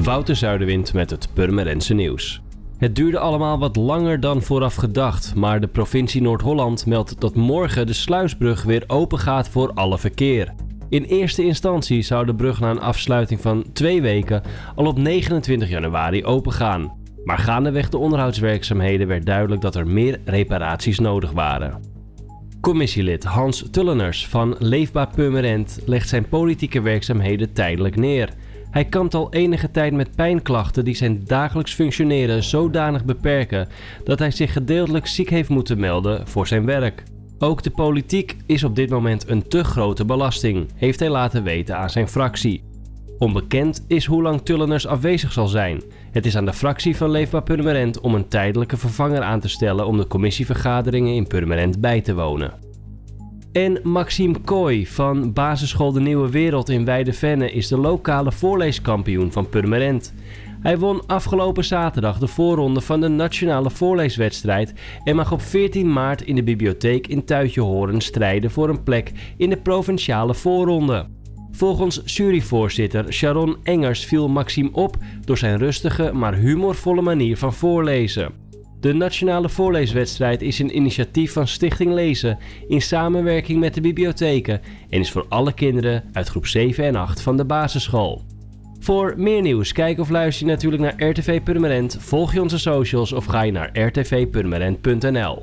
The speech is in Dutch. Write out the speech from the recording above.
Wouter Zuiderwind met het Purmerendse nieuws. Het duurde allemaal wat langer dan vooraf gedacht, maar de provincie Noord-Holland meldt dat morgen de sluisbrug weer open gaat voor alle verkeer. In eerste instantie zou de brug na een afsluiting van twee weken al op 29 januari opengaan. Maar gaandeweg de onderhoudswerkzaamheden werd duidelijk dat er meer reparaties nodig waren. Commissielid Hans Tulleners van Leefbaar Purmerend legt zijn politieke werkzaamheden tijdelijk neer. Hij kampt al enige tijd met pijnklachten die zijn dagelijks functioneren zodanig beperken dat hij zich gedeeltelijk ziek heeft moeten melden voor zijn werk. Ook de politiek is op dit moment een te grote belasting, heeft hij laten weten aan zijn fractie. Onbekend is hoe lang Tulleners afwezig zal zijn. Het is aan de fractie van Leefbaar Purmerend om een tijdelijke vervanger aan te stellen om de commissievergaderingen in Purmerend bij te wonen. En Maxime Kooi van basisschool De Nieuwe Wereld in Weidevenne is de lokale voorleeskampioen van Purmerend. Hij won afgelopen zaterdag de voorronde van de nationale voorleeswedstrijd en mag op 14 maart in de bibliotheek in Tuitjehoren strijden voor een plek in de provinciale voorronde. Volgens juryvoorzitter Sharon Engers viel Maxime op door zijn rustige maar humorvolle manier van voorlezen. De Nationale Voorleeswedstrijd is een initiatief van Stichting Lezen in samenwerking met de bibliotheken en is voor alle kinderen uit groep 7 en 8 van de basisschool. Voor meer nieuws, kijk of luister je natuurlijk naar RTV Purmerend, volg je onze socials of ga je naar rtvpurmerend.nl.